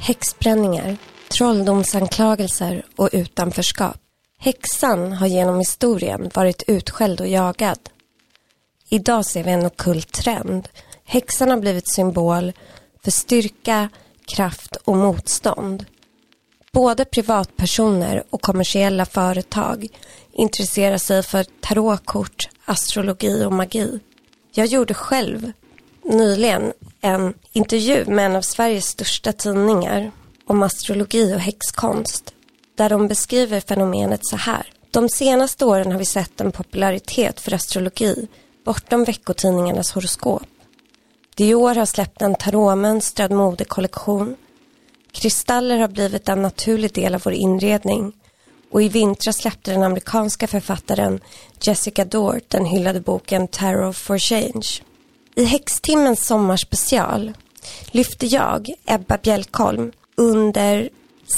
Häxbränningar, trolldomsanklagelser och utanförskap. Häxan har genom historien varit utskälld och jagad. Idag ser vi en okult trend. Häxan har blivit symbol för styrka, kraft och motstånd. Både privatpersoner och kommersiella företag intresserar sig för tarotkort, astrologi och magi. Jag gjorde själv nyligen en intervju med en av Sveriges största tidningar om astrologi och häxkonst där de beskriver fenomenet så här. De senaste åren har vi sett en popularitet för astrologi bortom veckotidningarnas horoskop. Dior har släppt en tarotmönstrad modekollektion. Kristaller har blivit en naturlig del av vår inredning och i vintras släppte den amerikanska författaren Jessica Dort den hyllade boken Tarot for Change. I Häxtimmens sommarspecial lyfte jag, Ebba Bjälkholm, under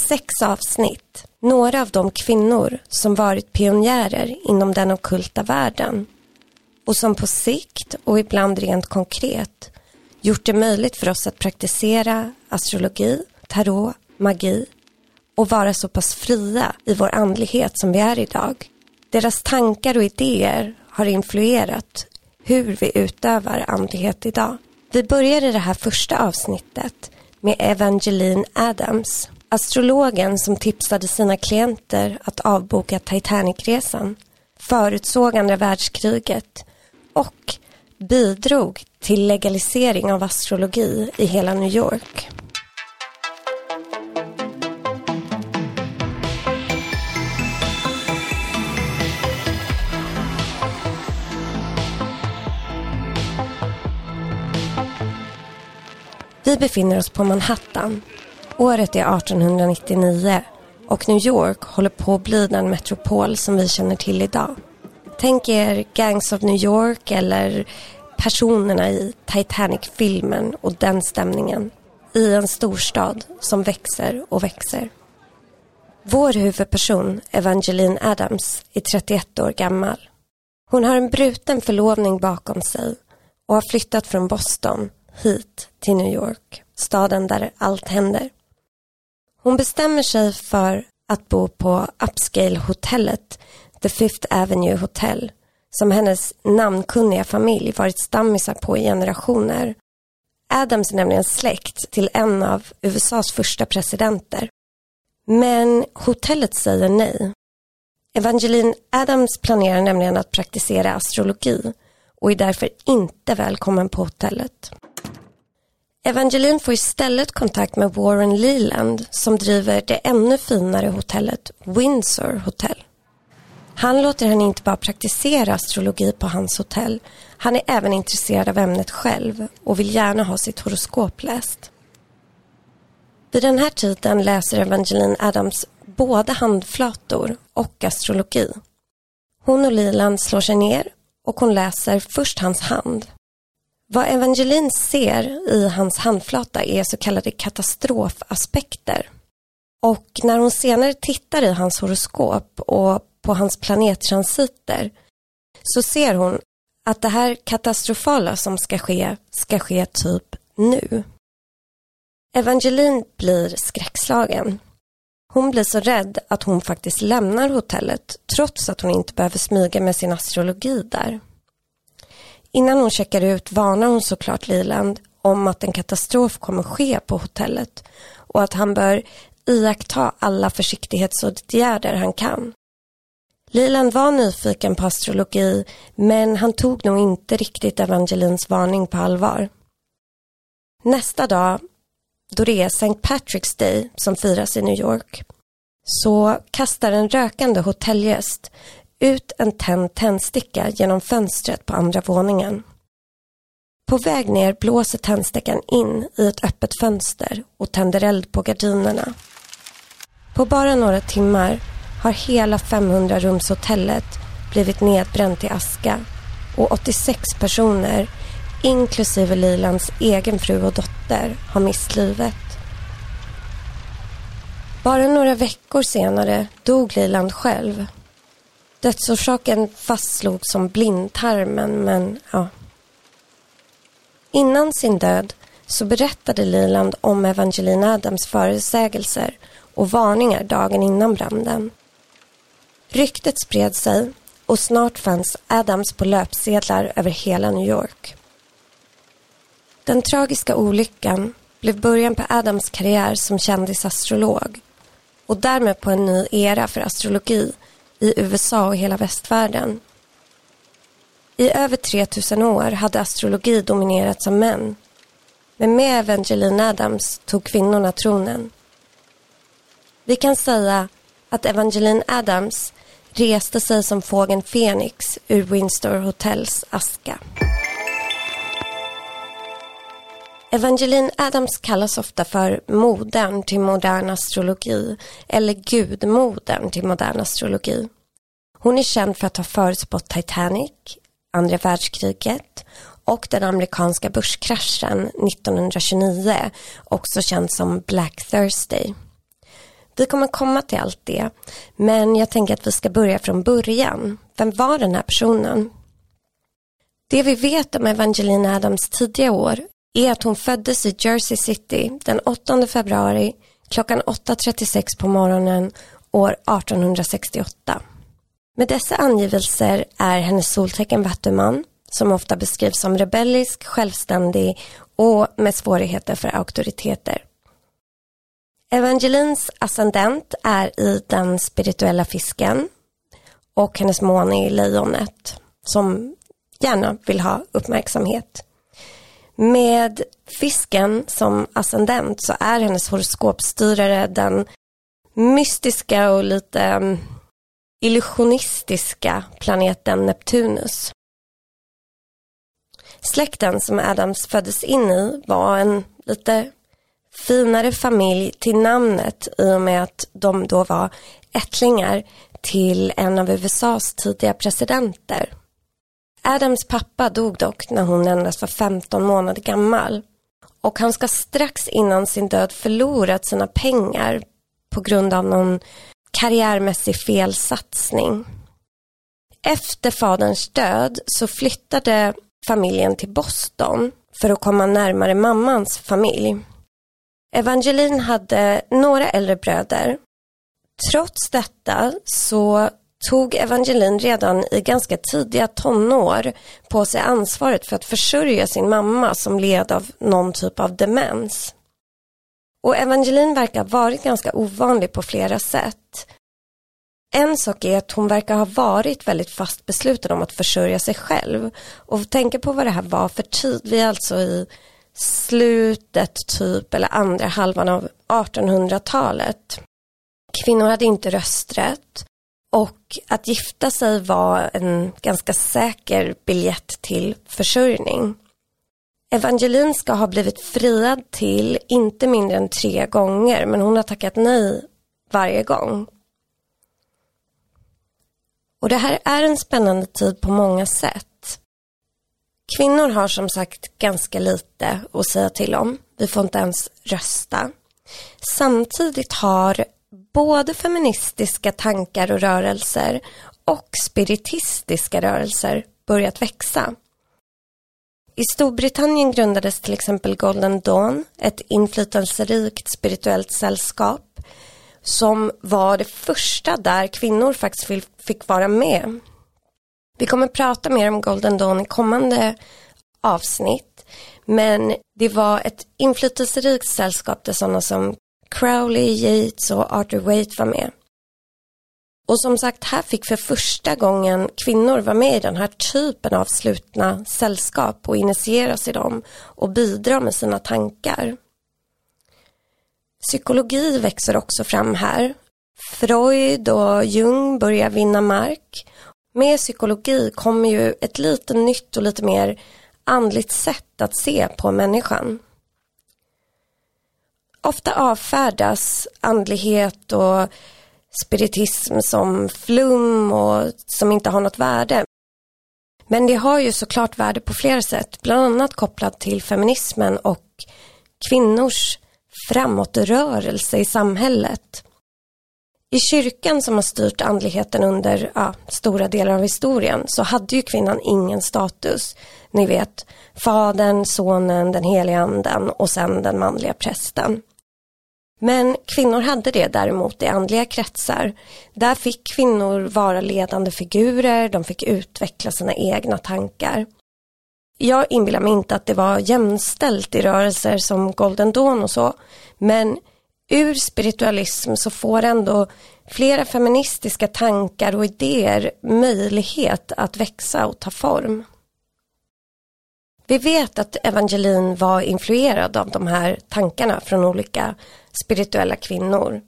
sex avsnitt några av de kvinnor som varit pionjärer inom den okulta världen och som på sikt och ibland rent konkret gjort det möjligt för oss att praktisera astrologi, tarot, magi och vara så pass fria i vår andlighet som vi är idag. Deras tankar och idéer har influerat hur vi utövar andlighet idag. Vi börjar i det här första avsnittet med Evangeline Adams, astrologen som tipsade sina klienter att avboka Titanicresan, förutsåg andra världskriget och bidrog till legalisering av astrologi i hela New York. Vi befinner oss på Manhattan. Året är 1899 och New York håller på att bli den metropol som vi känner till idag. Tänk er Gangs of New York eller personerna i Titanic-filmen och den stämningen i en storstad som växer och växer. Vår huvudperson, Evangeline Adams, är 31 år gammal. Hon har en bruten förlovning bakom sig och har flyttat från Boston hit till New York, staden där allt händer. Hon bestämmer sig för att bo på Upscale-hotellet, The Fifth Avenue Hotel, som hennes namnkunniga familj varit stammisar på i generationer. Adams är nämligen släkt till en av USAs första presidenter. Men hotellet säger nej. Evangeline Adams planerar nämligen att praktisera astrologi och är därför inte välkommen på hotellet. Evangeline får istället kontakt med Warren Leland som driver det ännu finare hotellet Windsor Hotel. Han låter henne inte bara praktisera astrologi på hans hotell. Han är även intresserad av ämnet själv och vill gärna ha sitt horoskop läst. Vid den här tiden läser Evangeline Adams både handflator och astrologi. Hon och Leland slår sig ner och hon läser först hans hand. Vad Evangeline ser i hans handflata är så kallade katastrofaspekter. Och när hon senare tittar i hans horoskop och på hans planettransiter så ser hon att det här katastrofala som ska ske ska ske typ nu. Evangeline blir skräckslagen. Hon blir så rädd att hon faktiskt lämnar hotellet trots att hon inte behöver smyga med sin astrologi där. Innan hon checkar ut varnar hon såklart Liland om att en katastrof kommer ske på hotellet och att han bör iaktta alla försiktighetsåtgärder han kan. Liland var nyfiken på astrologi men han tog nog inte riktigt Evangelins varning på allvar. Nästa dag, då det är St. Patrick's Day som firas i New York, så kastar en rökande hotellgäst ut en tänd tändsticka genom fönstret på andra våningen. På väg ner blåser tändstickan in i ett öppet fönster och tänder eld på gardinerna. På bara några timmar har hela 500-rumshotellet blivit nedbränt i aska och 86 personer, inklusive Lilands egen fru och dotter, har mist livet. Bara några veckor senare dog Liland själv Dödsorsaken fastslogs som blindtarmen men ja. Innan sin död så berättade Liland om Evangeline Adams förutsägelser och varningar dagen innan branden. Ryktet spred sig och snart fanns Adams på löpsedlar över hela New York. Den tragiska olyckan blev början på Adams karriär som kändisastrolog och därmed på en ny era för astrologi i USA och hela västvärlden. I över 3000 år hade astrologi dominerats av män. Men med Evangeline Adams tog kvinnorna tronen. Vi kan säga att Evangeline Adams reste sig som fågeln Fenix ur Windsor Hotels aska. Evangeline Adams kallas ofta för modern till modern astrologi eller gudmodern till modern astrologi. Hon är känd för att ha förutspått Titanic, andra världskriget och den amerikanska börskraschen 1929, också känd som Black Thursday. Vi kommer komma till allt det, men jag tänker att vi ska börja från början. Vem var den här personen? Det vi vet om Evangeline Adams tidiga år är att hon föddes i Jersey City den 8 februari klockan 8.36 på morgonen år 1868. Med dessa angivelser är hennes soltecken Vattuman som ofta beskrivs som rebellisk, självständig och med svårigheter för auktoriteter. Evangelins ascendent är i den spirituella fisken och hennes måne i lejonet som gärna vill ha uppmärksamhet. Med fisken som ascendent så är hennes horoskopstyrare den mystiska och lite mm, illusionistiska planeten Neptunus. Släkten som Adams föddes in i var en lite finare familj till namnet i och med att de då var ättlingar till en av USAs tidiga presidenter. Adams pappa dog dock när hon endast var 15 månader gammal och han ska strax innan sin död förlorat sina pengar på grund av någon karriärmässig felsatsning. Efter faderns död så flyttade familjen till Boston för att komma närmare mammans familj. Evangeline hade några äldre bröder. Trots detta så tog Evangeline redan i ganska tidiga tonår på sig ansvaret för att försörja sin mamma som led av någon typ av demens. Och Evangeline verkar ha varit ganska ovanlig på flera sätt. En sak är att hon verkar ha varit väldigt fast besluten om att försörja sig själv. Och tänka på vad det här var för tid. Vi är alltså i slutet typ eller andra halvan av 1800-talet. Kvinnor hade inte rösträtt och att gifta sig var en ganska säker biljett till försörjning. Evangeline ska ha blivit friad till inte mindre än tre gånger men hon har tackat nej varje gång. Och det här är en spännande tid på många sätt. Kvinnor har som sagt ganska lite att säga till om. Vi får inte ens rösta. Samtidigt har både feministiska tankar och rörelser och spiritistiska rörelser börjat växa. I Storbritannien grundades till exempel Golden Dawn, ett inflytelserikt spirituellt sällskap som var det första där kvinnor faktiskt fick vara med. Vi kommer prata mer om Golden Dawn i kommande avsnitt men det var ett inflytelserikt sällskap där sådana som Crowley, Yates och Arthur Waite var med. Och som sagt, här fick för första gången kvinnor vara med i den här typen av slutna sällskap och initieras i dem och bidra med sina tankar. Psykologi växer också fram här. Freud och Jung börjar vinna mark. Med psykologi kommer ju ett lite nytt och lite mer andligt sätt att se på människan. Ofta avfärdas andlighet och spiritism som flum och som inte har något värde. Men det har ju såklart värde på flera sätt, bland annat kopplat till feminismen och kvinnors framåtrörelse i samhället. I kyrkan som har styrt andligheten under ja, stora delar av historien så hade ju kvinnan ingen status. Ni vet, fadern, sonen, den heliga anden och sen den manliga prästen. Men kvinnor hade det däremot i andliga kretsar. Där fick kvinnor vara ledande figurer, de fick utveckla sina egna tankar. Jag inbillar mig inte att det var jämställt i rörelser som Golden Dawn och så, men ur spiritualism så får ändå flera feministiska tankar och idéer möjlighet att växa och ta form. Vi vet att Evangeline var influerad av de här tankarna från olika spirituella kvinnor.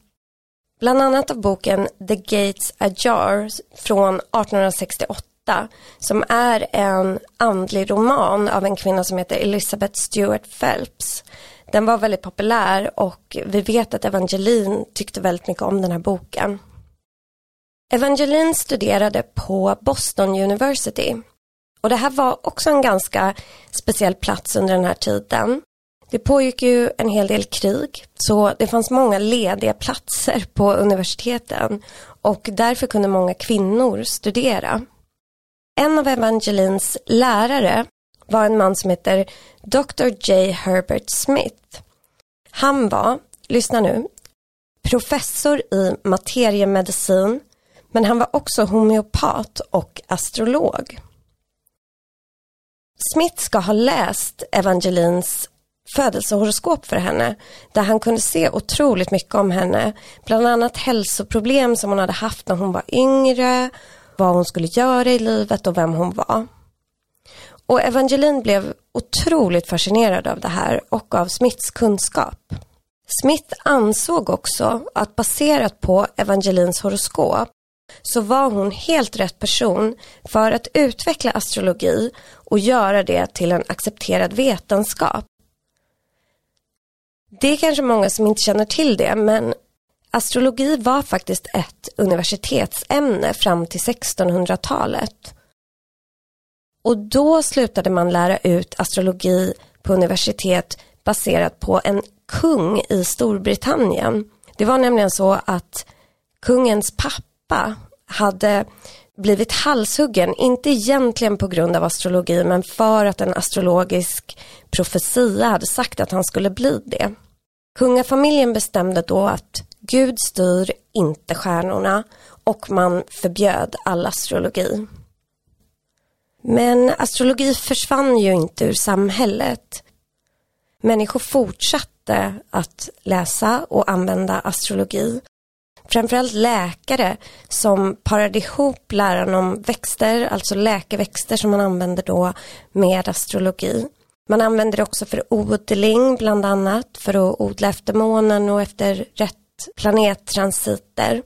Bland annat av boken The Gates Ajar från 1868 som är en andlig roman av en kvinna som heter Elizabeth Stuart Phelps. Den var väldigt populär och vi vet att Evangeline tyckte väldigt mycket om den här boken. Evangeline studerade på Boston University och det här var också en ganska speciell plats under den här tiden. Det pågick ju en hel del krig så det fanns många lediga platser på universiteten och därför kunde många kvinnor studera. En av Evangelins lärare var en man som heter Dr. J. Herbert Smith. Han var, lyssna nu, professor i materiemedicin men han var också homeopat och astrolog. Smith ska ha läst Evangelins födelsehoroskop för henne där han kunde se otroligt mycket om henne. Bland annat hälsoproblem som hon hade haft när hon var yngre, vad hon skulle göra i livet och vem hon var. Och Evangeline blev otroligt fascinerad av det här och av Smiths kunskap. Smith ansåg också att baserat på Evangelins horoskop så var hon helt rätt person för att utveckla astrologi och göra det till en accepterad vetenskap. Det är kanske många som inte känner till det men astrologi var faktiskt ett universitetsämne fram till 1600-talet. Och då slutade man lära ut astrologi på universitet baserat på en kung i Storbritannien. Det var nämligen så att kungens pappa hade blivit halshuggen, inte egentligen på grund av astrologi men för att en astrologisk profetia hade sagt att han skulle bli det. Kungafamiljen bestämde då att Gud styr inte stjärnorna och man förbjöd all astrologi. Men astrologi försvann ju inte ur samhället. Människor fortsatte att läsa och använda astrologi. Framförallt läkare som parade ihop läran om växter, alltså läkeväxter som man använder då med astrologi. Man använder det också för odling bland annat för att odla efter månen och efter rätt planettransiter.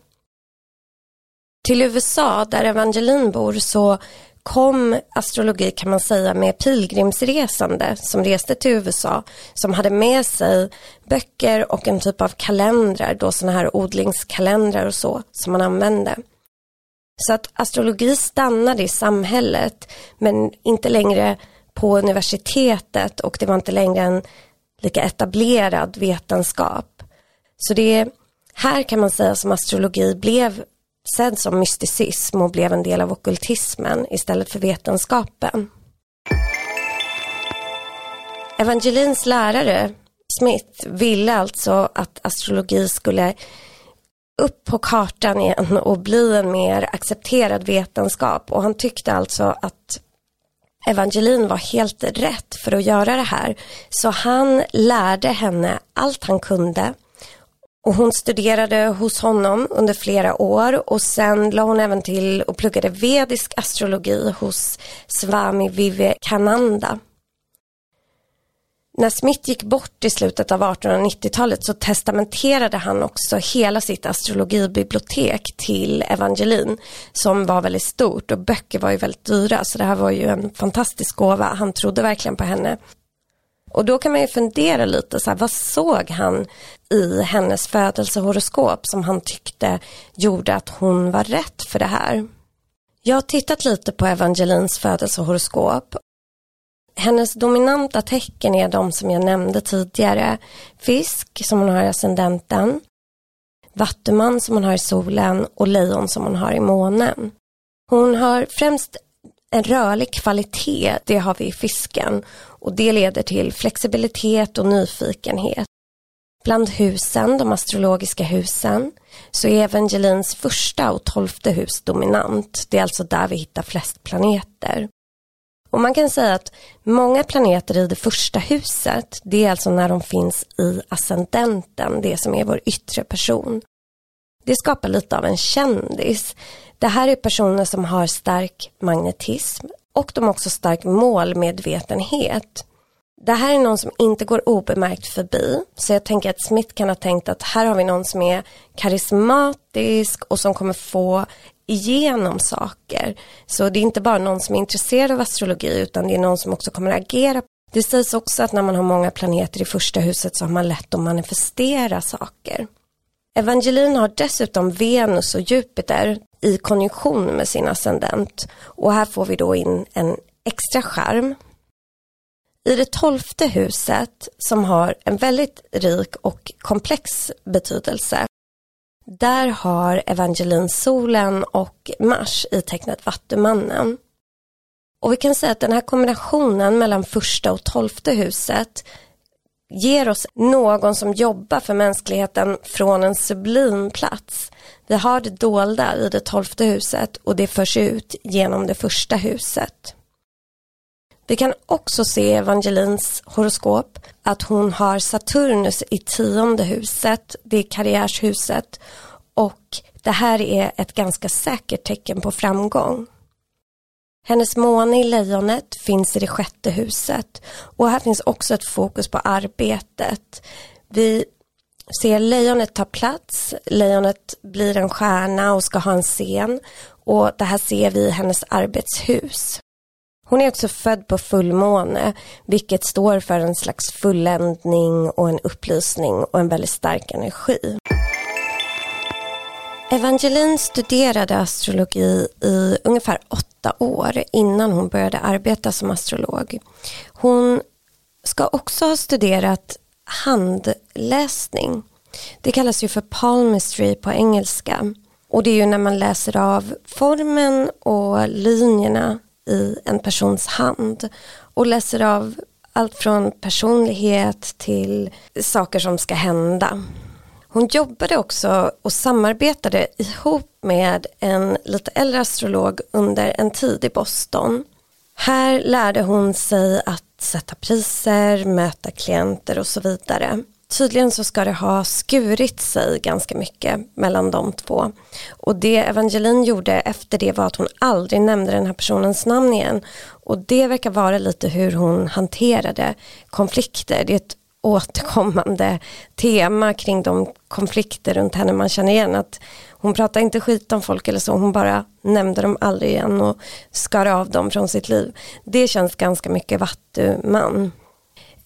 Till USA där Evangeline bor så kom astrologi kan man säga med pilgrimsresande som reste till USA som hade med sig böcker och en typ av kalendrar, då sådana här odlingskalendrar och så som man använde. Så att astrologi stannade i samhället men inte längre på universitetet och det var inte längre en lika etablerad vetenskap. Så det här kan man säga som astrologi blev sedd som mysticism och blev en del av okultismen istället för vetenskapen. Evangelins lärare Smith ville alltså att astrologi skulle upp på kartan igen och bli en mer accepterad vetenskap och han tyckte alltså att Evangelin var helt rätt för att göra det här. Så han lärde henne allt han kunde och hon studerade hos honom under flera år och sen la hon även till och pluggade vedisk astrologi hos Swami Vivekananda. När Smith gick bort i slutet av 1890-talet så testamenterade han också hela sitt astrologibibliotek till Evangelin som var väldigt stort och böcker var ju väldigt dyra så det här var ju en fantastisk gåva. Han trodde verkligen på henne. Och då kan man ju fundera lite, så här, vad såg han i hennes födelsehoroskop som han tyckte gjorde att hon var rätt för det här? Jag har tittat lite på Evangelins födelsehoroskop. Hennes dominanta tecken är de som jag nämnde tidigare. Fisk, som hon har i ascendenten. vattuman som hon har i solen och lejon som hon har i månen. Hon har främst en rörlig kvalitet, det har vi i fisken och det leder till flexibilitet och nyfikenhet. Bland husen, de astrologiska husen, så är Evangelins första och tolfte hus dominant. Det är alltså där vi hittar flest planeter. Och man kan säga att många planeter i det första huset, det är alltså när de finns i ascendenten, det som är vår yttre person. Det skapar lite av en kändis. Det här är personer som har stark magnetism och de har också stark målmedvetenhet. Det här är någon som inte går obemärkt förbi. Så jag tänker att Smith kan ha tänkt att här har vi någon som är karismatisk och som kommer få igenom saker. Så det är inte bara någon som är intresserad av astrologi utan det är någon som också kommer att agera. Det sägs också att när man har många planeter i första huset så har man lätt att manifestera saker. Evangelin har dessutom Venus och Jupiter i konjunktion med sin ascendent och här får vi då in en extra skärm. I det tolfte huset som har en väldigt rik och komplex betydelse där har Evangelin solen och Mars i tecknet Vattumannen. Och vi kan säga att den här kombinationen mellan första och tolfte huset ger oss någon som jobbar för mänskligheten från en sublim plats. Vi har det dolda i det tolfte huset och det förs ut genom det första huset. Vi kan också se i Evangelins horoskop att hon har Saturnus i tionde huset, det är karriärshuset och det här är ett ganska säkert tecken på framgång. Hennes måne i lejonet finns i det sjätte huset och här finns också ett fokus på arbetet. Vi ser lejonet ta plats, lejonet blir en stjärna och ska ha en scen och det här ser vi i hennes arbetshus. Hon är också född på fullmåne, vilket står för en slags fulländning och en upplysning och en väldigt stark energi. Evangeline studerade astrologi i ungefär åtta år innan hon började arbeta som astrolog. Hon ska också ha studerat handläsning. Det kallas ju för palmistry på engelska. Och det är ju när man läser av formen och linjerna i en persons hand och läser av allt från personlighet till saker som ska hända. Hon jobbade också och samarbetade ihop med en lite äldre astrolog under en tid i Boston. Här lärde hon sig att sätta priser, möta klienter och så vidare. Tydligen så ska det ha skurit sig ganska mycket mellan de två. Och det Evangeline gjorde efter det var att hon aldrig nämnde den här personens namn igen. Och det verkar vara lite hur hon hanterade konflikter. Det är ett återkommande tema kring de konflikter runt henne man känner igen. Att hon pratar inte skit om folk eller så, hon bara nämnde dem aldrig igen och skar av dem från sitt liv. Det känns ganska mycket vattuman.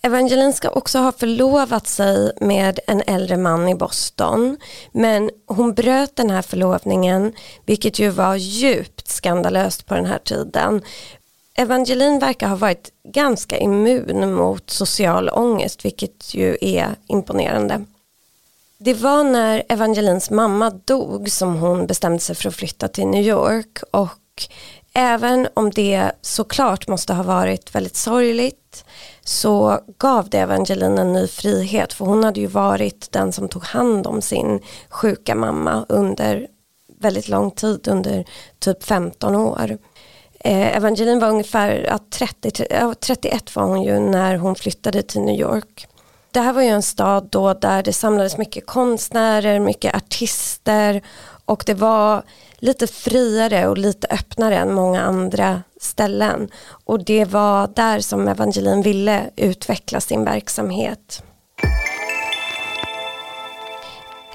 Evangeline ska också ha förlovat sig med en äldre man i Boston men hon bröt den här förlovningen vilket ju var djupt skandalöst på den här tiden. Evangeline verkar ha varit ganska immun mot social ångest vilket ju är imponerande. Det var när Evangelins mamma dog som hon bestämde sig för att flytta till New York och även om det såklart måste ha varit väldigt sorgligt så gav det Evangeline en ny frihet för hon hade ju varit den som tog hand om sin sjuka mamma under väldigt lång tid, under typ 15 år. Eh, Evangeline var ungefär ja, 30, 31 var hon ju när hon flyttade till New York. Det här var ju en stad då där det samlades mycket konstnärer, mycket artister och det var lite friare och lite öppnare än många andra ställen. Och det var där som Evangeline ville utveckla sin verksamhet.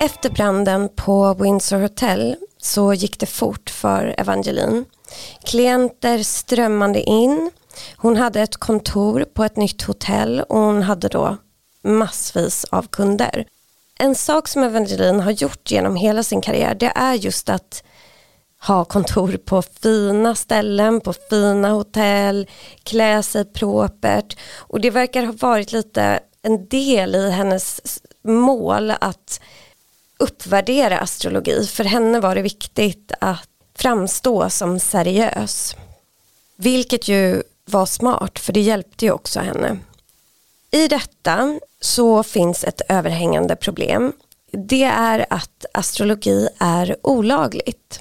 Efter branden på Windsor Hotel så gick det fort för Evangeline. Klienter strömmande in. Hon hade ett kontor på ett nytt hotell och hon hade då massvis av kunder. En sak som Evangeline har gjort genom hela sin karriär det är just att ha kontor på fina ställen, på fina hotell, klä sig propert och det verkar ha varit lite en del i hennes mål att uppvärdera astrologi. För henne var det viktigt att framstå som seriös. Vilket ju var smart för det hjälpte ju också henne. I detta så finns ett överhängande problem. Det är att astrologi är olagligt.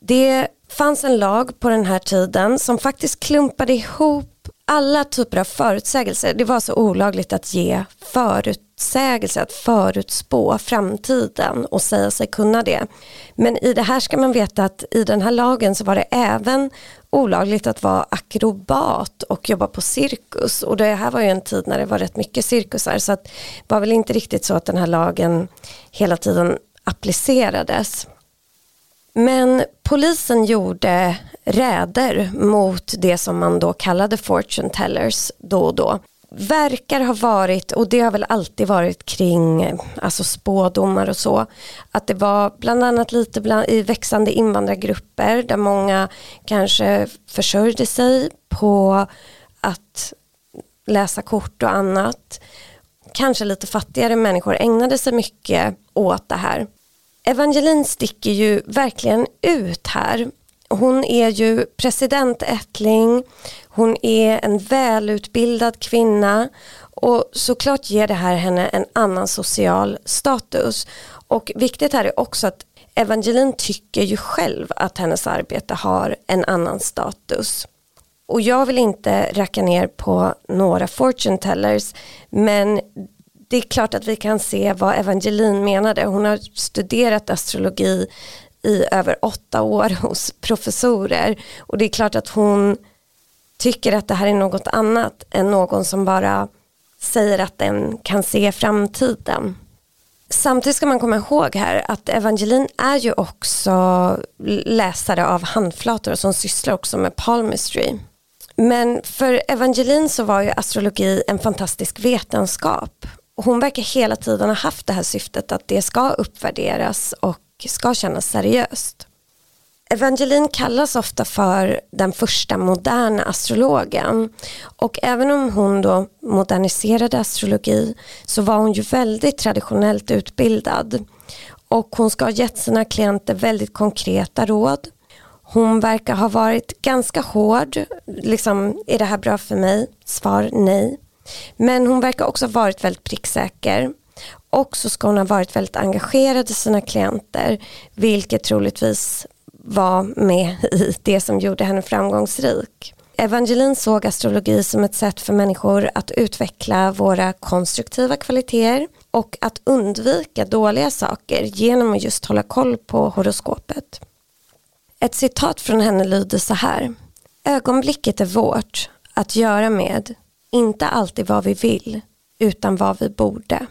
Det fanns en lag på den här tiden som faktiskt klumpade ihop alla typer av förutsägelser. Det var så olagligt att ge förut förutsägelser, att förutspå framtiden och säga sig kunna det. Men i det här ska man veta att i den här lagen så var det även olagligt att vara akrobat och jobba på cirkus och det här var ju en tid när det var rätt mycket cirkusar så att det var väl inte riktigt så att den här lagen hela tiden applicerades. Men polisen gjorde räder mot det som man då kallade fortune tellers då och då. Verkar ha varit, och det har väl alltid varit kring alltså spådomar och så, att det var bland annat lite bland, i växande invandrargrupper där många kanske försörjde sig på att läsa kort och annat. Kanske lite fattigare människor ägnade sig mycket åt det här. Evangeline sticker ju verkligen ut här. Hon är ju presidentättling, hon är en välutbildad kvinna och såklart ger det här henne en annan social status. Och viktigt här är också att Evangeline tycker ju själv att hennes arbete har en annan status. Och jag vill inte racka ner på några fortune tellers men det är klart att vi kan se vad Evangeline menade. Hon har studerat astrologi i över åtta år hos professorer och det är klart att hon tycker att det här är något annat än någon som bara säger att den kan se framtiden. Samtidigt ska man komma ihåg här att Evangeline är ju också läsare av handflator som sysslar också med palmistry. Men för Evangeline så var ju astrologi en fantastisk vetenskap hon verkar hela tiden ha haft det här syftet att det ska uppvärderas och ska kännas seriöst. Evangeline kallas ofta för den första moderna astrologen och även om hon då moderniserade astrologi så var hon ju väldigt traditionellt utbildad och hon ska ha gett sina klienter väldigt konkreta råd. Hon verkar ha varit ganska hård, liksom är det här bra för mig? Svar nej. Men hon verkar också ha varit väldigt pricksäker och så ska hon ha varit väldigt engagerad i sina klienter vilket troligtvis var med i det som gjorde henne framgångsrik. Evangeline såg astrologi som ett sätt för människor att utveckla våra konstruktiva kvaliteter och att undvika dåliga saker genom att just hålla koll på horoskopet. Ett citat från henne lyder så här. Ögonblicket är vårt att göra med inte alltid vad vi vill, utan vad vi borde.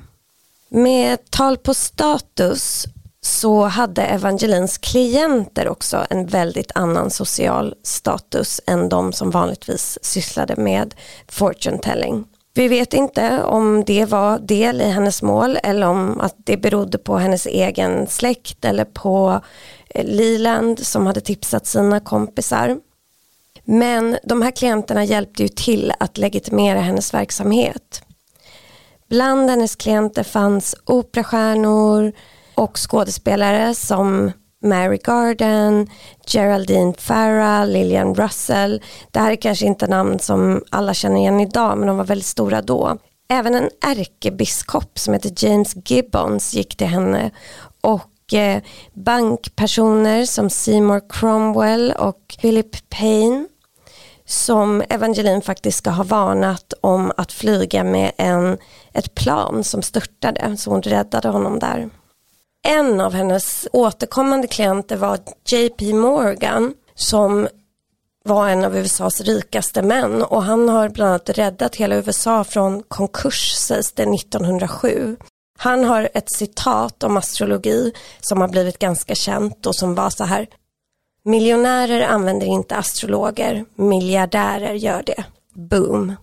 Med tal på status så hade Evangelins klienter också en väldigt annan social status än de som vanligtvis sysslade med fortune telling. Vi vet inte om det var del i hennes mål eller om att det berodde på hennes egen släkt eller på eh, Liland som hade tipsat sina kompisar. Men de här klienterna hjälpte ju till att legitimera hennes verksamhet. Bland hennes klienter fanns operastjärnor och skådespelare som Mary Garden, Geraldine Farah, Lillian Russell. Det här är kanske inte namn som alla känner igen idag men de var väldigt stora då. Även en ärkebiskop som heter James Gibbons gick till henne och eh, bankpersoner som Seymour Cromwell och Philip Payne som Evangeline faktiskt ska ha varnat om att flyga med en, ett plan som störtade så hon räddade honom där. En av hennes återkommande klienter var JP Morgan som var en av USAs rikaste män och han har bland annat räddat hela USA från konkurs sägs det 1907. Han har ett citat om astrologi som har blivit ganska känt och som var så här Miljonärer använder inte astrologer, miljardärer gör det. Boom.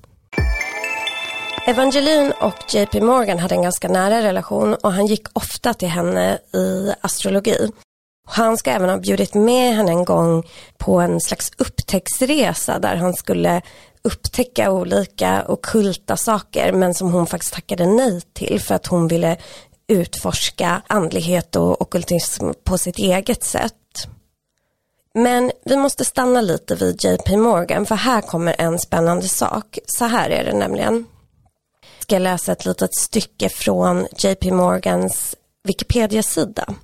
Evangeline och JP Morgan hade en ganska nära relation och han gick ofta till henne i astrologi. Han ska även ha bjudit med henne en gång på en slags upptäcktsresa där han skulle upptäcka olika okulta saker men som hon faktiskt tackade nej till för att hon ville utforska andlighet och okultism på sitt eget sätt. Men vi måste stanna lite vid JP Morgan för här kommer en spännande sak. Så här är det nämligen. Jag ska läsa ett litet stycke från JP Morgans Wikipedia-sida.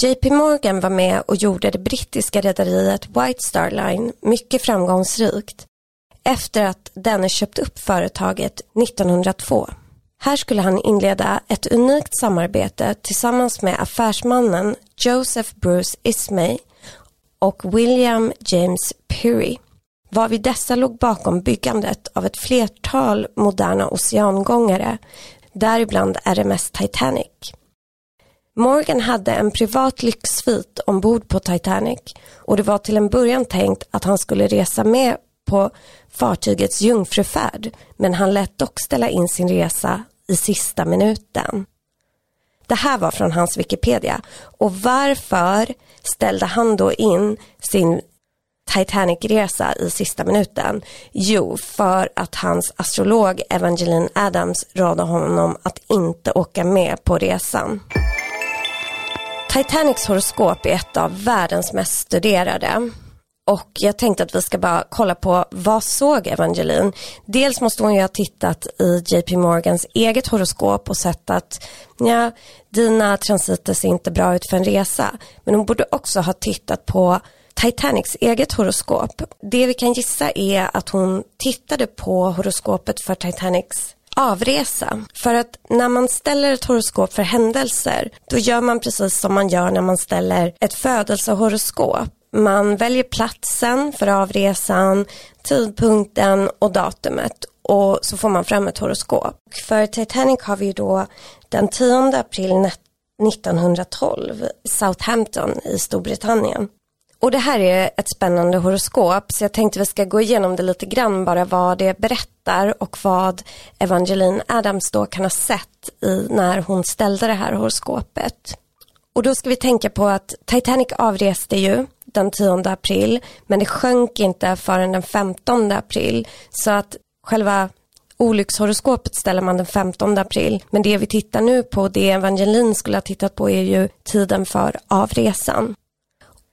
JP Morgan var med och gjorde det brittiska rederiet White Star Line mycket framgångsrikt efter att denne köpt upp företaget 1902. Här skulle han inleda ett unikt samarbete tillsammans med affärsmannen Joseph Bruce Ismay och William James Peary varvid dessa låg bakom byggandet av ett flertal moderna oceangångare, däribland RMS Titanic. Morgan hade en privat lyxsvit ombord på Titanic och det var till en början tänkt att han skulle resa med på fartygets jungfrufärd men han lät dock ställa in sin resa i sista minuten. Det här var från hans Wikipedia och varför ställde han då in sin Titanic-resa i sista minuten? Jo, för att hans astrolog Evangeline Adams rådde honom att inte åka med på resan. Titanics horoskop är ett av världens mest studerade. Och jag tänkte att vi ska bara kolla på vad såg Evangeline? Dels måste hon ju ha tittat i JP Morgans eget horoskop och sett att ja, dina transiter ser inte bra ut för en resa. Men hon borde också ha tittat på Titanics eget horoskop. Det vi kan gissa är att hon tittade på horoskopet för Titanics avresa. För att när man ställer ett horoskop för händelser, då gör man precis som man gör när man ställer ett födelsehoroskop. Man väljer platsen för avresan, tidpunkten och datumet och så får man fram ett horoskop. För Titanic har vi då den 10 april 1912 Southampton i Storbritannien. Och det här är ett spännande horoskop så jag tänkte vi ska gå igenom det lite grann bara vad det berättar och vad Evangeline Adams då kan ha sett i när hon ställde det här horoskopet. Och då ska vi tänka på att Titanic avreste ju den 10 april men det sjönk inte förrän den 15 april så att själva olyckshoroskopet ställer man den 15 april men det vi tittar nu på det evangelin skulle ha tittat på är ju tiden för avresan.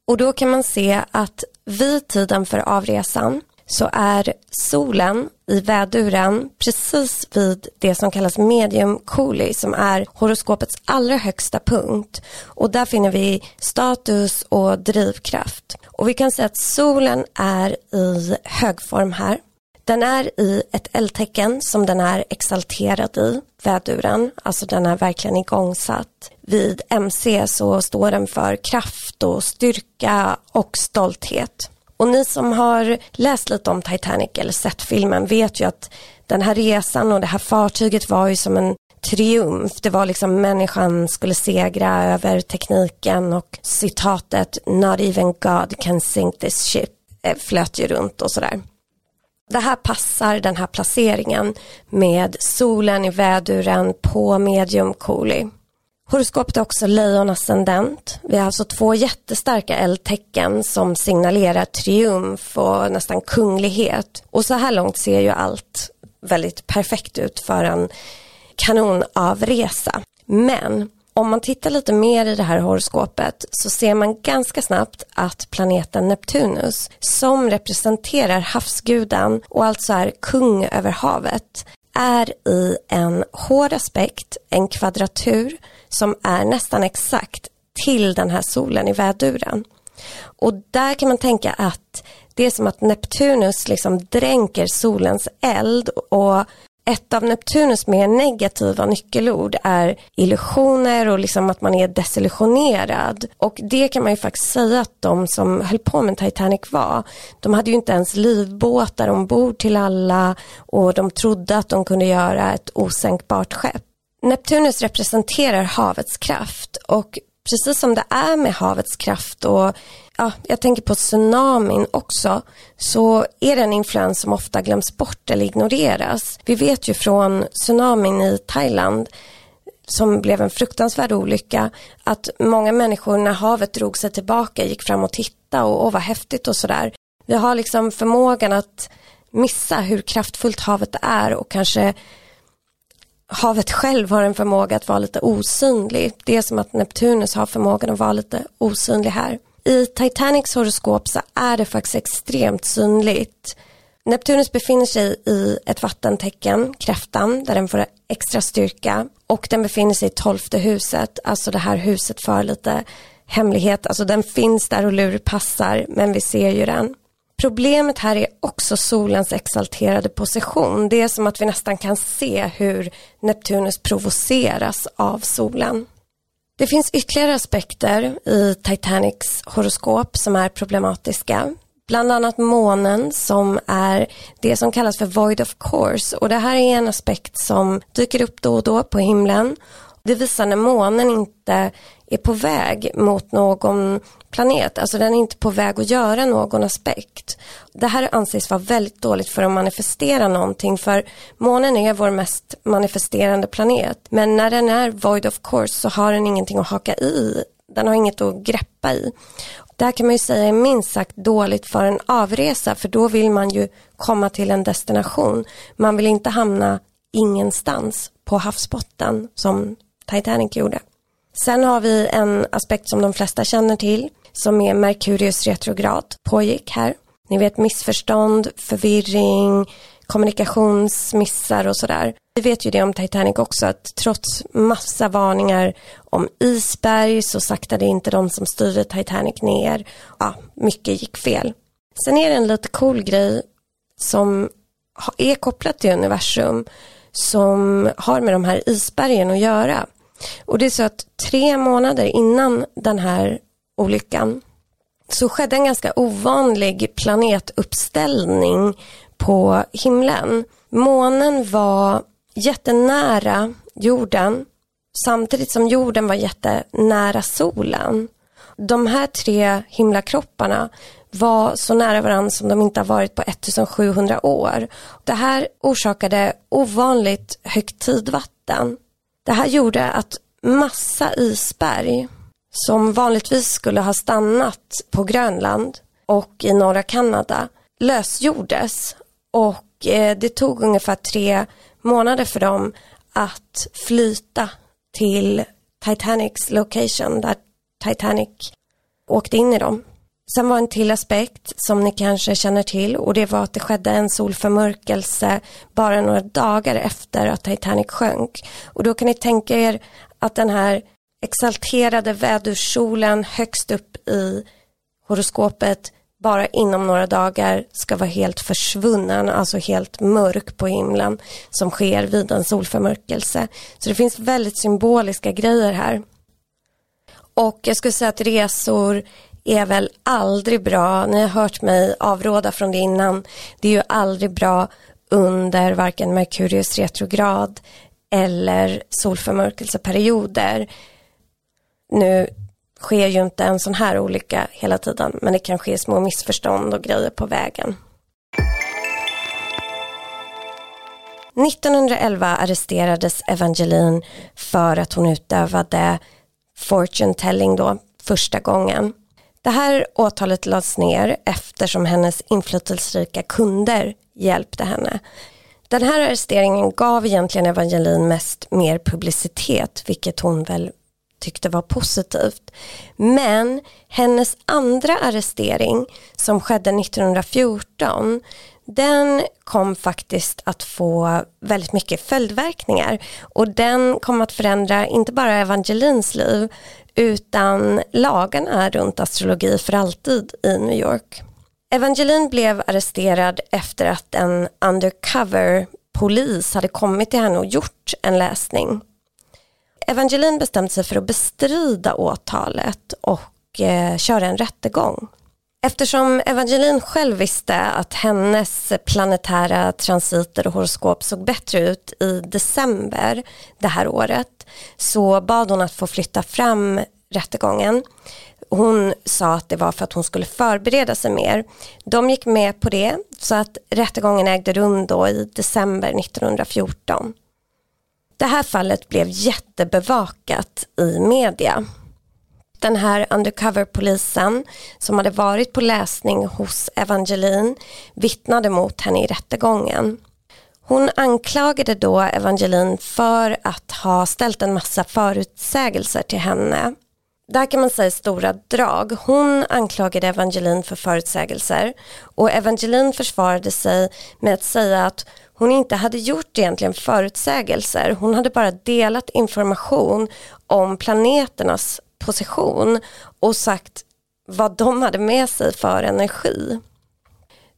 Och då kan man se att vid tiden för avresan så är solen i väduren precis vid det som kallas medium coli som är horoskopets allra högsta punkt och där finner vi status och drivkraft. Och vi kan säga att solen är i högform här. Den är i ett eldtecken som den är exalterad i, väduren, alltså den är verkligen igångsatt. Vid MC så står den för kraft och styrka och stolthet. Och ni som har läst lite om Titanic eller sett filmen vet ju att den här resan och det här fartyget var ju som en triumf. Det var liksom människan skulle segra över tekniken och citatet Not even God can sink this ship eh, flöt ju runt och sådär. Det här passar den här placeringen med solen i väduren på medium Cooley. Horoskopet är också lejonascendent. Vi har alltså två jättestarka eldtecken som signalerar triumf och nästan kunglighet. Och så här långt ser ju allt väldigt perfekt ut för en kanonavresa. Men om man tittar lite mer i det här horoskopet så ser man ganska snabbt att planeten Neptunus som representerar havsguden och alltså är kung över havet är i en hård aspekt, en kvadratur som är nästan exakt till den här solen i väduren. Och där kan man tänka att det är som att Neptunus liksom dränker solens eld och ett av Neptunus mer negativa nyckelord är illusioner och liksom att man är desillusionerad. Och det kan man ju faktiskt säga att de som höll på med Titanic var. De hade ju inte ens livbåtar ombord till alla och de trodde att de kunde göra ett osänkbart skepp. Neptunus representerar havets kraft och precis som det är med havets kraft och ja, jag tänker på tsunamin också, så är det en influens som ofta glöms bort eller ignoreras. Vi vet ju från tsunamin i Thailand som blev en fruktansvärd olycka, att många människor när havet drog sig tillbaka gick fram och tittade och, och vad häftigt och sådär. Vi har liksom förmågan att missa hur kraftfullt havet är och kanske havet själv har en förmåga att vara lite osynlig. Det är som att Neptunus har förmågan att vara lite osynlig här. I Titanics horoskop så är det faktiskt extremt synligt. Neptunus befinner sig i ett vattentecken, kräftan, där den får extra styrka och den befinner sig i tolfte huset, alltså det här huset för lite hemlighet, alltså den finns där och lurpassar men vi ser ju den. Problemet här är också solens exalterade position. Det är som att vi nästan kan se hur Neptunus provoceras av solen. Det finns ytterligare aspekter i Titanics horoskop som är problematiska. Bland annat månen som är det som kallas för void of course och det här är en aspekt som dyker upp då och då på himlen. Det visar när månen inte är på väg mot någon planet, alltså den är inte på väg att göra någon aspekt. Det här anses vara väldigt dåligt för att manifestera någonting för månen är vår mest manifesterande planet men när den är void of course så har den ingenting att haka i, den har inget att greppa i. Det här kan man ju säga är minst sagt dåligt för en avresa för då vill man ju komma till en destination. Man vill inte hamna ingenstans på havsbotten som Titanic gjorde. Sen har vi en aspekt som de flesta känner till som är Merkurius retrograd pågick här. Ni vet missförstånd, förvirring, kommunikationsmissar och sådär. Vi vet ju det om Titanic också att trots massa varningar om isberg så saktade inte de som styrde Titanic ner. Ja, mycket gick fel. Sen är det en lite cool grej som är kopplat till universum som har med de här isbergen att göra. Och det är så att tre månader innan den här olyckan så skedde en ganska ovanlig planetuppställning på himlen. Månen var jättenära jorden samtidigt som jorden var jättenära solen. De här tre himlakropparna var så nära varandra som de inte har varit på 1700 år. Det här orsakade ovanligt högt tidvatten. Det här gjorde att massa isberg som vanligtvis skulle ha stannat på Grönland och i norra Kanada lösgjordes och eh, det tog ungefär tre månader för dem att flyta till Titanics location där Titanic åkte in i dem. Sen var en till aspekt som ni kanske känner till och det var att det skedde en solförmörkelse bara några dagar efter att Titanic sjönk. Och då kan ni tänka er att den här exalterade vädursolen högst upp i horoskopet bara inom några dagar ska vara helt försvunnen, alltså helt mörk på himlen som sker vid en solförmörkelse. Så det finns väldigt symboliska grejer här. Och jag skulle säga att resor är väl aldrig bra, ni har hört mig avråda från det innan, det är ju aldrig bra under varken Merkurius retrograd eller solförmörkelseperioder. Nu sker ju inte en sån här olycka hela tiden, men det kan ske små missförstånd och grejer på vägen. 1911 arresterades Evangeline för att hon utövade fortune telling då första gången. Det här åtalet lades ner eftersom hennes inflytelserika kunder hjälpte henne. Den här arresteringen gav egentligen Evangeline mest mer publicitet, vilket hon väl tyckte var positivt. Men hennes andra arrestering som skedde 1914 den kom faktiskt att få väldigt mycket följdverkningar och den kom att förändra inte bara Evangelins liv utan lagarna runt astrologi för alltid i New York. Evangeline blev arresterad efter att en undercover polis hade kommit till henne och gjort en läsning. Evangeline bestämde sig för att bestrida åtalet och eh, köra en rättegång. Eftersom Evangeline själv visste att hennes planetära transiter och horoskop såg bättre ut i december det här året så bad hon att få flytta fram rättegången. Hon sa att det var för att hon skulle förbereda sig mer. De gick med på det så att rättegången ägde rum då i december 1914. Det här fallet blev jättebevakat i media den här undercover-polisen som hade varit på läsning hos Evangeline vittnade mot henne i rättegången. Hon anklagade då Evangeline för att ha ställt en massa förutsägelser till henne. Där kan man säga stora drag. Hon anklagade Evangeline för förutsägelser och Evangeline försvarade sig med att säga att hon inte hade gjort egentligen förutsägelser. Hon hade bara delat information om planeternas position och sagt vad de hade med sig för energi.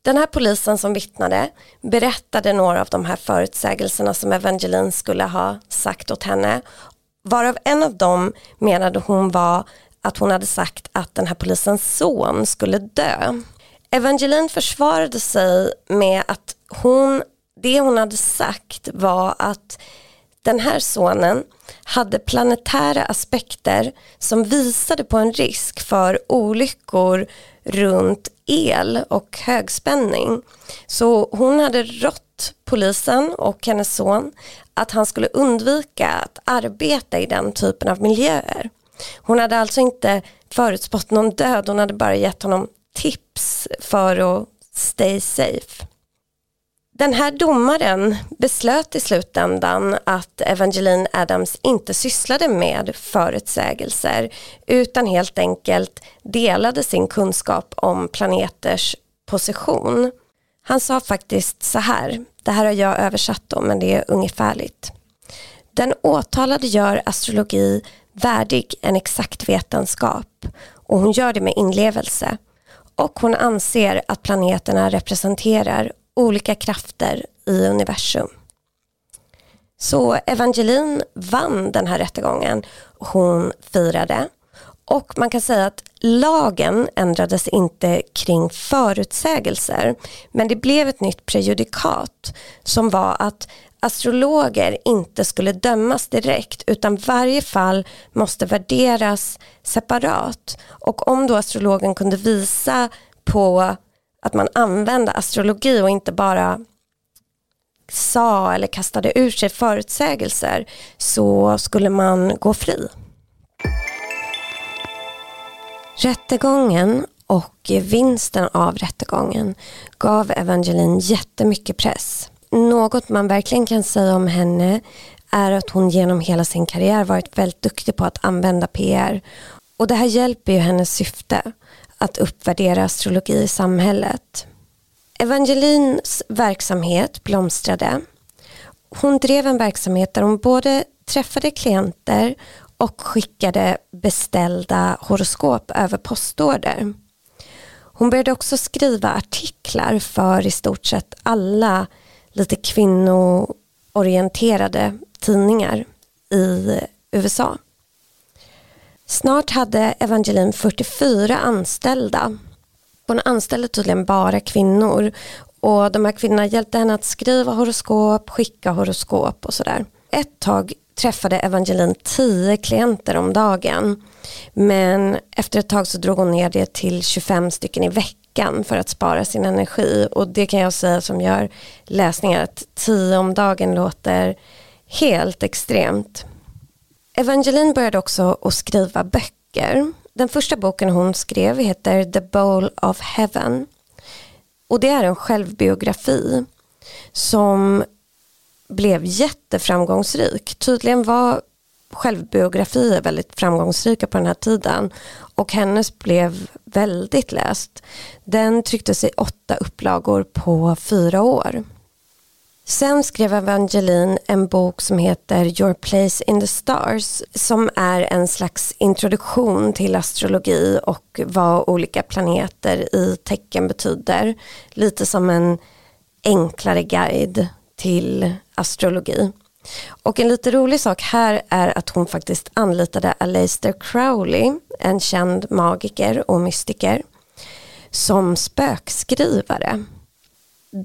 Den här polisen som vittnade berättade några av de här förutsägelserna som Evangeline skulle ha sagt åt henne. Varav en av dem menade hon var att hon hade sagt att den här polisens son skulle dö. Evangeline försvarade sig med att hon, det hon hade sagt var att den här sonen hade planetära aspekter som visade på en risk för olyckor runt el och högspänning. Så hon hade rått polisen och hennes son att han skulle undvika att arbeta i den typen av miljöer. Hon hade alltså inte förutspått någon död, hon hade bara gett honom tips för att stay safe. Den här domaren beslöt i slutändan att Evangeline Adams inte sysslade med förutsägelser utan helt enkelt delade sin kunskap om planeters position. Han sa faktiskt så här, det här har jag översatt då men det är ungefärligt. Den åtalade gör astrologi värdig en exakt vetenskap och hon gör det med inlevelse och hon anser att planeterna representerar olika krafter i universum. Så Evangeline vann den här rättegången. Hon firade och man kan säga att lagen ändrades inte kring förutsägelser men det blev ett nytt prejudikat som var att astrologer inte skulle dömas direkt utan varje fall måste värderas separat och om då astrologen kunde visa på att man använde astrologi och inte bara sa eller kastade ur sig förutsägelser så skulle man gå fri. Rättegången och vinsten av rättegången gav Evangeline jättemycket press. Något man verkligen kan säga om henne är att hon genom hela sin karriär varit väldigt duktig på att använda PR. Och det här hjälper ju hennes syfte att uppvärdera astrologi i samhället. Evangelins verksamhet blomstrade. Hon drev en verksamhet där hon både träffade klienter och skickade beställda horoskop över postorder. Hon började också skriva artiklar för i stort sett alla lite kvinnoorienterade tidningar i USA. Snart hade Evangeline 44 anställda. Hon anställde tydligen bara kvinnor och de här kvinnorna hjälpte henne att skriva horoskop, skicka horoskop och sådär. Ett tag träffade Evangeline 10 klienter om dagen men efter ett tag så drog hon ner det till 25 stycken i veckan för att spara sin energi och det kan jag säga som gör läsningar att 10 om dagen låter helt extremt. Evangeline började också att skriva böcker. Den första boken hon skrev heter The Bowl of Heaven. Och det är en självbiografi som blev jätteframgångsrik. Tydligen var självbiografier väldigt framgångsrika på den här tiden och hennes blev väldigt läst. Den trycktes i åtta upplagor på fyra år. Sen skrev Evangeline en bok som heter Your place in the stars som är en slags introduktion till astrologi och vad olika planeter i tecken betyder. Lite som en enklare guide till astrologi. Och en lite rolig sak här är att hon faktiskt anlitade Aleister Crowley, en känd magiker och mystiker, som spökskrivare.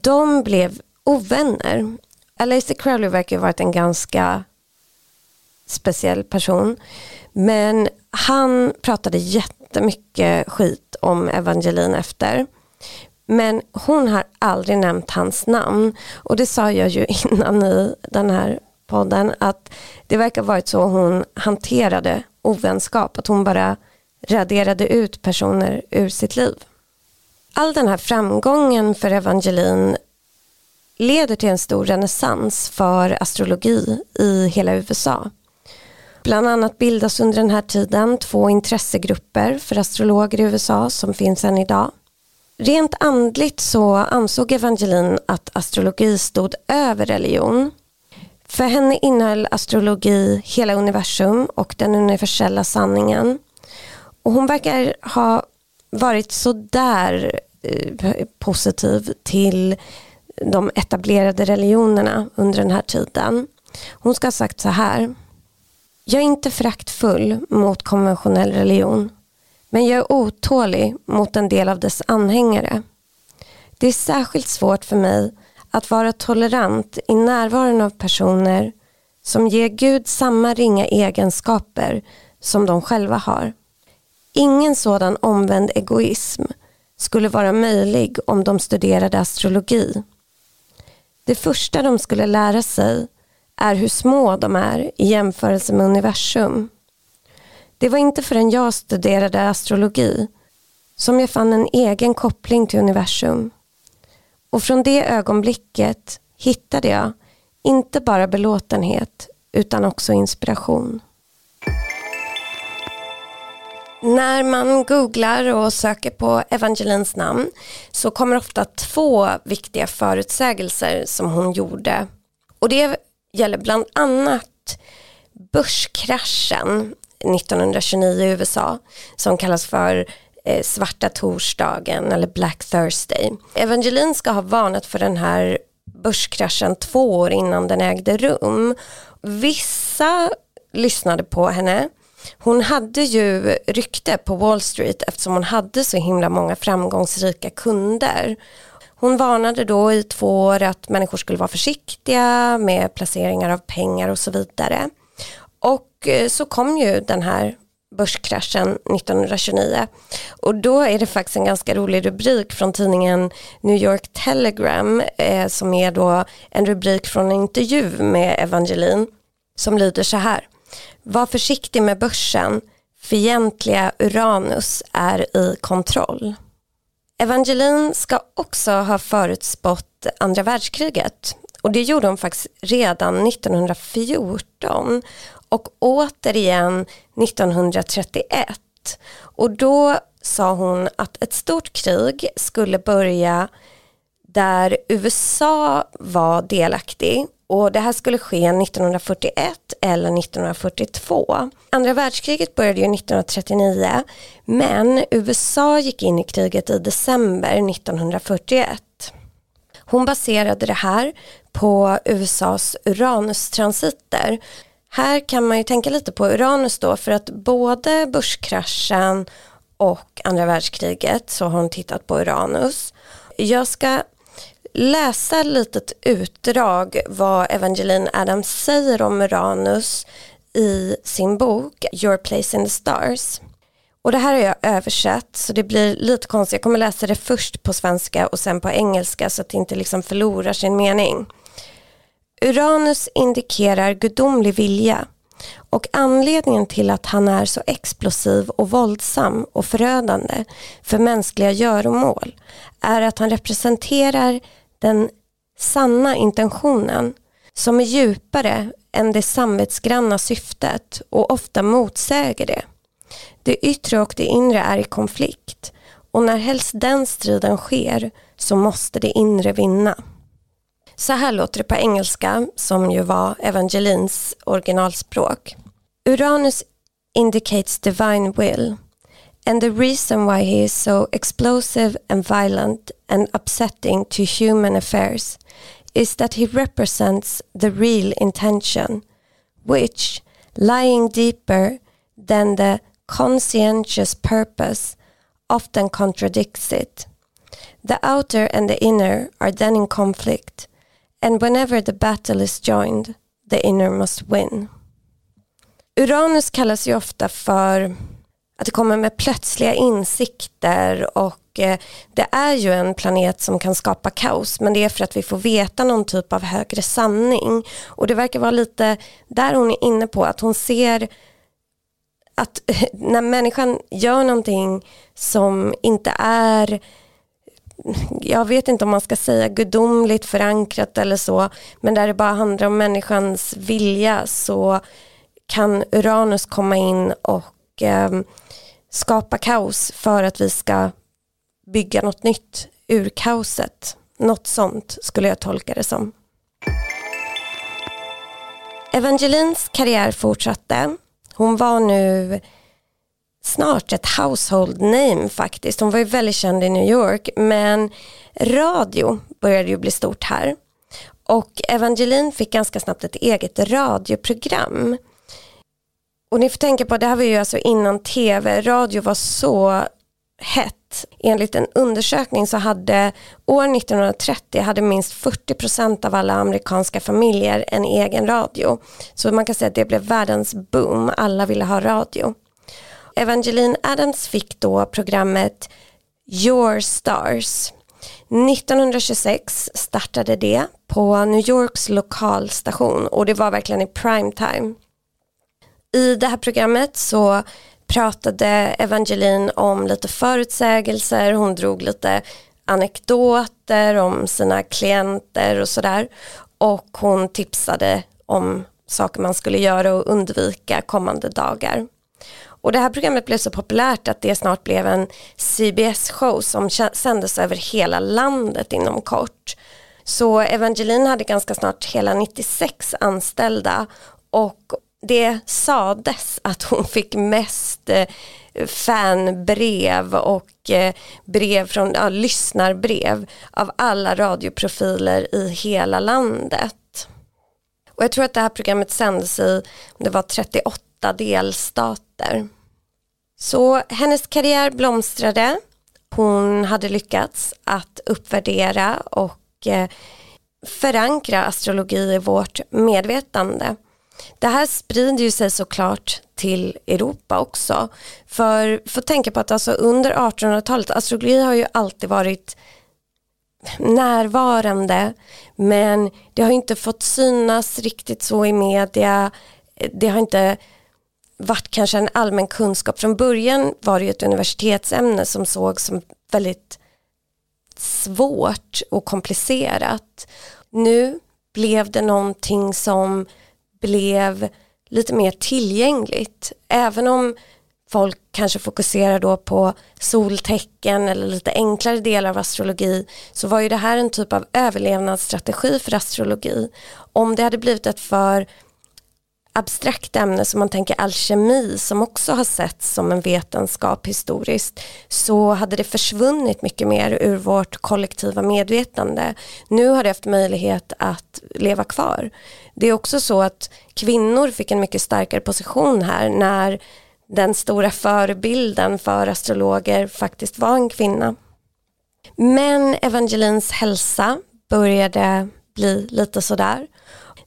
De blev ovänner. Aleister Crowley verkar ha varit en ganska speciell person. Men han pratade jättemycket skit om Evangeline efter. Men hon har aldrig nämnt hans namn. Och det sa jag ju innan i den här podden att det verkar varit så hon hanterade ovänskap. Att hon bara raderade ut personer ur sitt liv. All den här framgången för Evangeline leder till en stor renässans för astrologi i hela USA. Bland annat bildas under den här tiden två intressegrupper för astrologer i USA som finns än idag. Rent andligt så ansåg Evangelin att astrologi stod över religion. För henne innehöll astrologi hela universum och den universella sanningen. Och hon verkar ha varit sådär eh, positiv till de etablerade religionerna under den här tiden. Hon ska ha sagt så här. Jag är inte föraktfull mot konventionell religion. Men jag är otålig mot en del av dess anhängare. Det är särskilt svårt för mig att vara tolerant i närvaron av personer som ger Gud samma ringa egenskaper som de själva har. Ingen sådan omvänd egoism skulle vara möjlig om de studerade astrologi. Det första de skulle lära sig är hur små de är i jämförelse med universum. Det var inte förrän jag studerade astrologi som jag fann en egen koppling till universum. Och från det ögonblicket hittade jag inte bara belåtenhet utan också inspiration. När man googlar och söker på Evangelins namn så kommer ofta två viktiga förutsägelser som hon gjorde. Och det gäller bland annat börskraschen 1929 i USA som kallas för eh, svarta torsdagen eller Black Thursday. Evangeline ska ha varnat för den här börskraschen två år innan den ägde rum. Vissa lyssnade på henne. Hon hade ju rykte på Wall Street eftersom hon hade så himla många framgångsrika kunder. Hon varnade då i två år att människor skulle vara försiktiga med placeringar av pengar och så vidare. Och eh, så kom ju den här börskraschen 1929 och då är det faktiskt en ganska rolig rubrik från tidningen New York Telegram eh, som är då en rubrik från en intervju med Evangeline som lyder så här var försiktig med börsen, fientliga Uranus är i kontroll. Evangeline ska också ha förutspått andra världskriget och det gjorde hon faktiskt redan 1914 och återigen 1931. Och då sa hon att ett stort krig skulle börja där USA var delaktig och det här skulle ske 1941 eller 1942. Andra världskriget började ju 1939 men USA gick in i kriget i december 1941. Hon baserade det här på USAs Uranus-transiter. Här kan man ju tänka lite på Uranus då för att både börskraschen och andra världskriget så har hon tittat på Uranus. Jag ska läsa ett litet utdrag vad Evangeline Adams säger om Uranus i sin bok Your place in the stars. Och det här har jag översatt så det blir lite konstigt. Jag kommer läsa det först på svenska och sen på engelska så att det inte liksom förlorar sin mening. Uranus indikerar gudomlig vilja och anledningen till att han är så explosiv och våldsam och förödande för mänskliga göromål är att han representerar den sanna intentionen som är djupare än det samvetsgranna syftet och ofta motsäger det. Det yttre och det inre är i konflikt och när helst den striden sker så måste det inre vinna. Så här låter det på engelska som ju var Evangelins originalspråk. Uranus indicates divine will and the reason why he is so explosive and violent and upsetting to human affairs is that he represents the real intention which, lying deeper than the conscientious purpose, often contradicts it. The outer and the inner are then in conflict and whenever the battle is joined, the inner must win. Uranus kallas ju ofta för att det kommer med plötsliga insikter och eh, det är ju en planet som kan skapa kaos men det är för att vi får veta någon typ av högre sanning. Och det verkar vara lite där hon är inne på att hon ser att när människan gör någonting som inte är jag vet inte om man ska säga gudomligt förankrat eller så, men där det bara handlar om människans vilja så kan Uranus komma in och eh, skapa kaos för att vi ska bygga något nytt ur kaoset. Något sånt skulle jag tolka det som. Evangelins karriär fortsatte. Hon var nu snart ett household name faktiskt. Hon var ju väldigt känd i New York men radio började ju bli stort här. Och Evangeline fick ganska snabbt ett eget radioprogram. Och ni får tänka på, det här var ju alltså innan tv, radio var så hett. Enligt en undersökning så hade år 1930 hade minst 40% av alla amerikanska familjer en egen radio. Så man kan säga att det blev världens boom, alla ville ha radio. Evangeline Adams fick då programmet Your Stars. 1926 startade det på New Yorks lokalstation och det var verkligen i prime time. I det här programmet så pratade Evangeline om lite förutsägelser, hon drog lite anekdoter om sina klienter och sådär och hon tipsade om saker man skulle göra och undvika kommande dagar. Och det här programmet blev så populärt att det snart blev en CBS-show som sändes över hela landet inom kort. Så Evangeline hade ganska snart hela 96 anställda och det sades att hon fick mest eh, fanbrev och eh, brev från, ja, lyssnarbrev av alla radioprofiler i hela landet. Och jag tror att det här programmet sändes i, det var 38 delstater. Så hennes karriär blomstrade. Hon hade lyckats att uppvärdera och eh, förankra astrologi i vårt medvetande. Det här sprider ju sig såklart till Europa också. För, för tänka på att alltså under 1800-talet, astrologi har ju alltid varit närvarande men det har inte fått synas riktigt så i media. Det har inte varit kanske en allmän kunskap. Från början var det ju ett universitetsämne som sågs som väldigt svårt och komplicerat. Nu blev det någonting som blev lite mer tillgängligt. Även om folk kanske fokuserar då på soltecken eller lite enklare delar av astrologi så var ju det här en typ av överlevnadsstrategi för astrologi. Om det hade blivit ett för abstrakt ämne som man tänker alkemi som också har setts som en vetenskap historiskt så hade det försvunnit mycket mer ur vårt kollektiva medvetande. Nu har det haft möjlighet att leva kvar. Det är också så att kvinnor fick en mycket starkare position här när den stora förebilden för astrologer faktiskt var en kvinna. Men Evangelins hälsa började bli lite sådär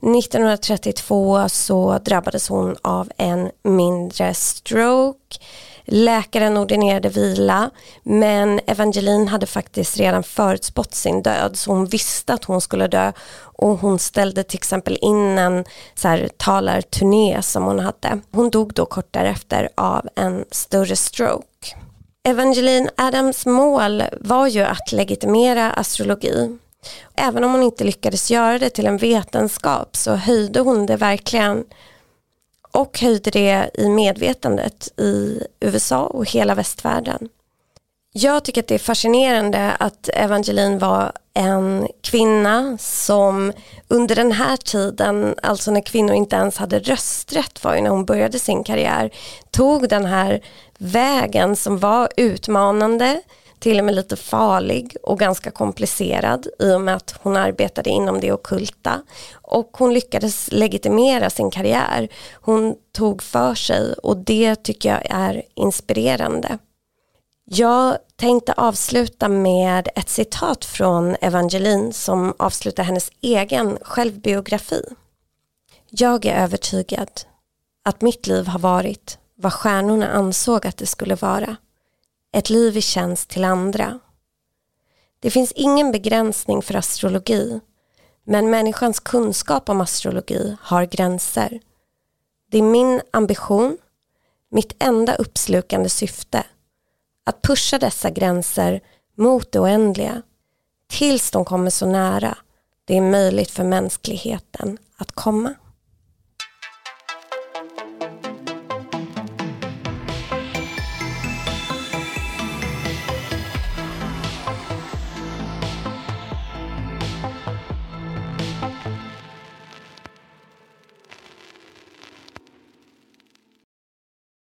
1932 så drabbades hon av en mindre stroke. Läkaren ordinerade vila men Evangeline hade faktiskt redan förutspått sin död så hon visste att hon skulle dö och hon ställde till exempel in en så här, talarturné som hon hade. Hon dog då kort därefter av en större stroke. Evangeline Adams mål var ju att legitimera astrologi Även om hon inte lyckades göra det till en vetenskap så höjde hon det verkligen och höjde det i medvetandet i USA och hela västvärlden. Jag tycker att det är fascinerande att Evangeline var en kvinna som under den här tiden, alltså när kvinnor inte ens hade rösträtt var ju när hon började sin karriär, tog den här vägen som var utmanande, till och med lite farlig och ganska komplicerad i och med att hon arbetade inom det okulta. Och hon lyckades legitimera sin karriär. Hon tog för sig och det tycker jag är inspirerande. Jag tänkte avsluta med ett citat från Evangeline som avslutar hennes egen självbiografi. Jag är övertygad att mitt liv har varit vad stjärnorna ansåg att det skulle vara ett liv i tjänst till andra. Det finns ingen begränsning för astrologi, men människans kunskap om astrologi har gränser. Det är min ambition, mitt enda uppslukande syfte, att pusha dessa gränser mot det oändliga tills de kommer så nära det är möjligt för mänskligheten att komma.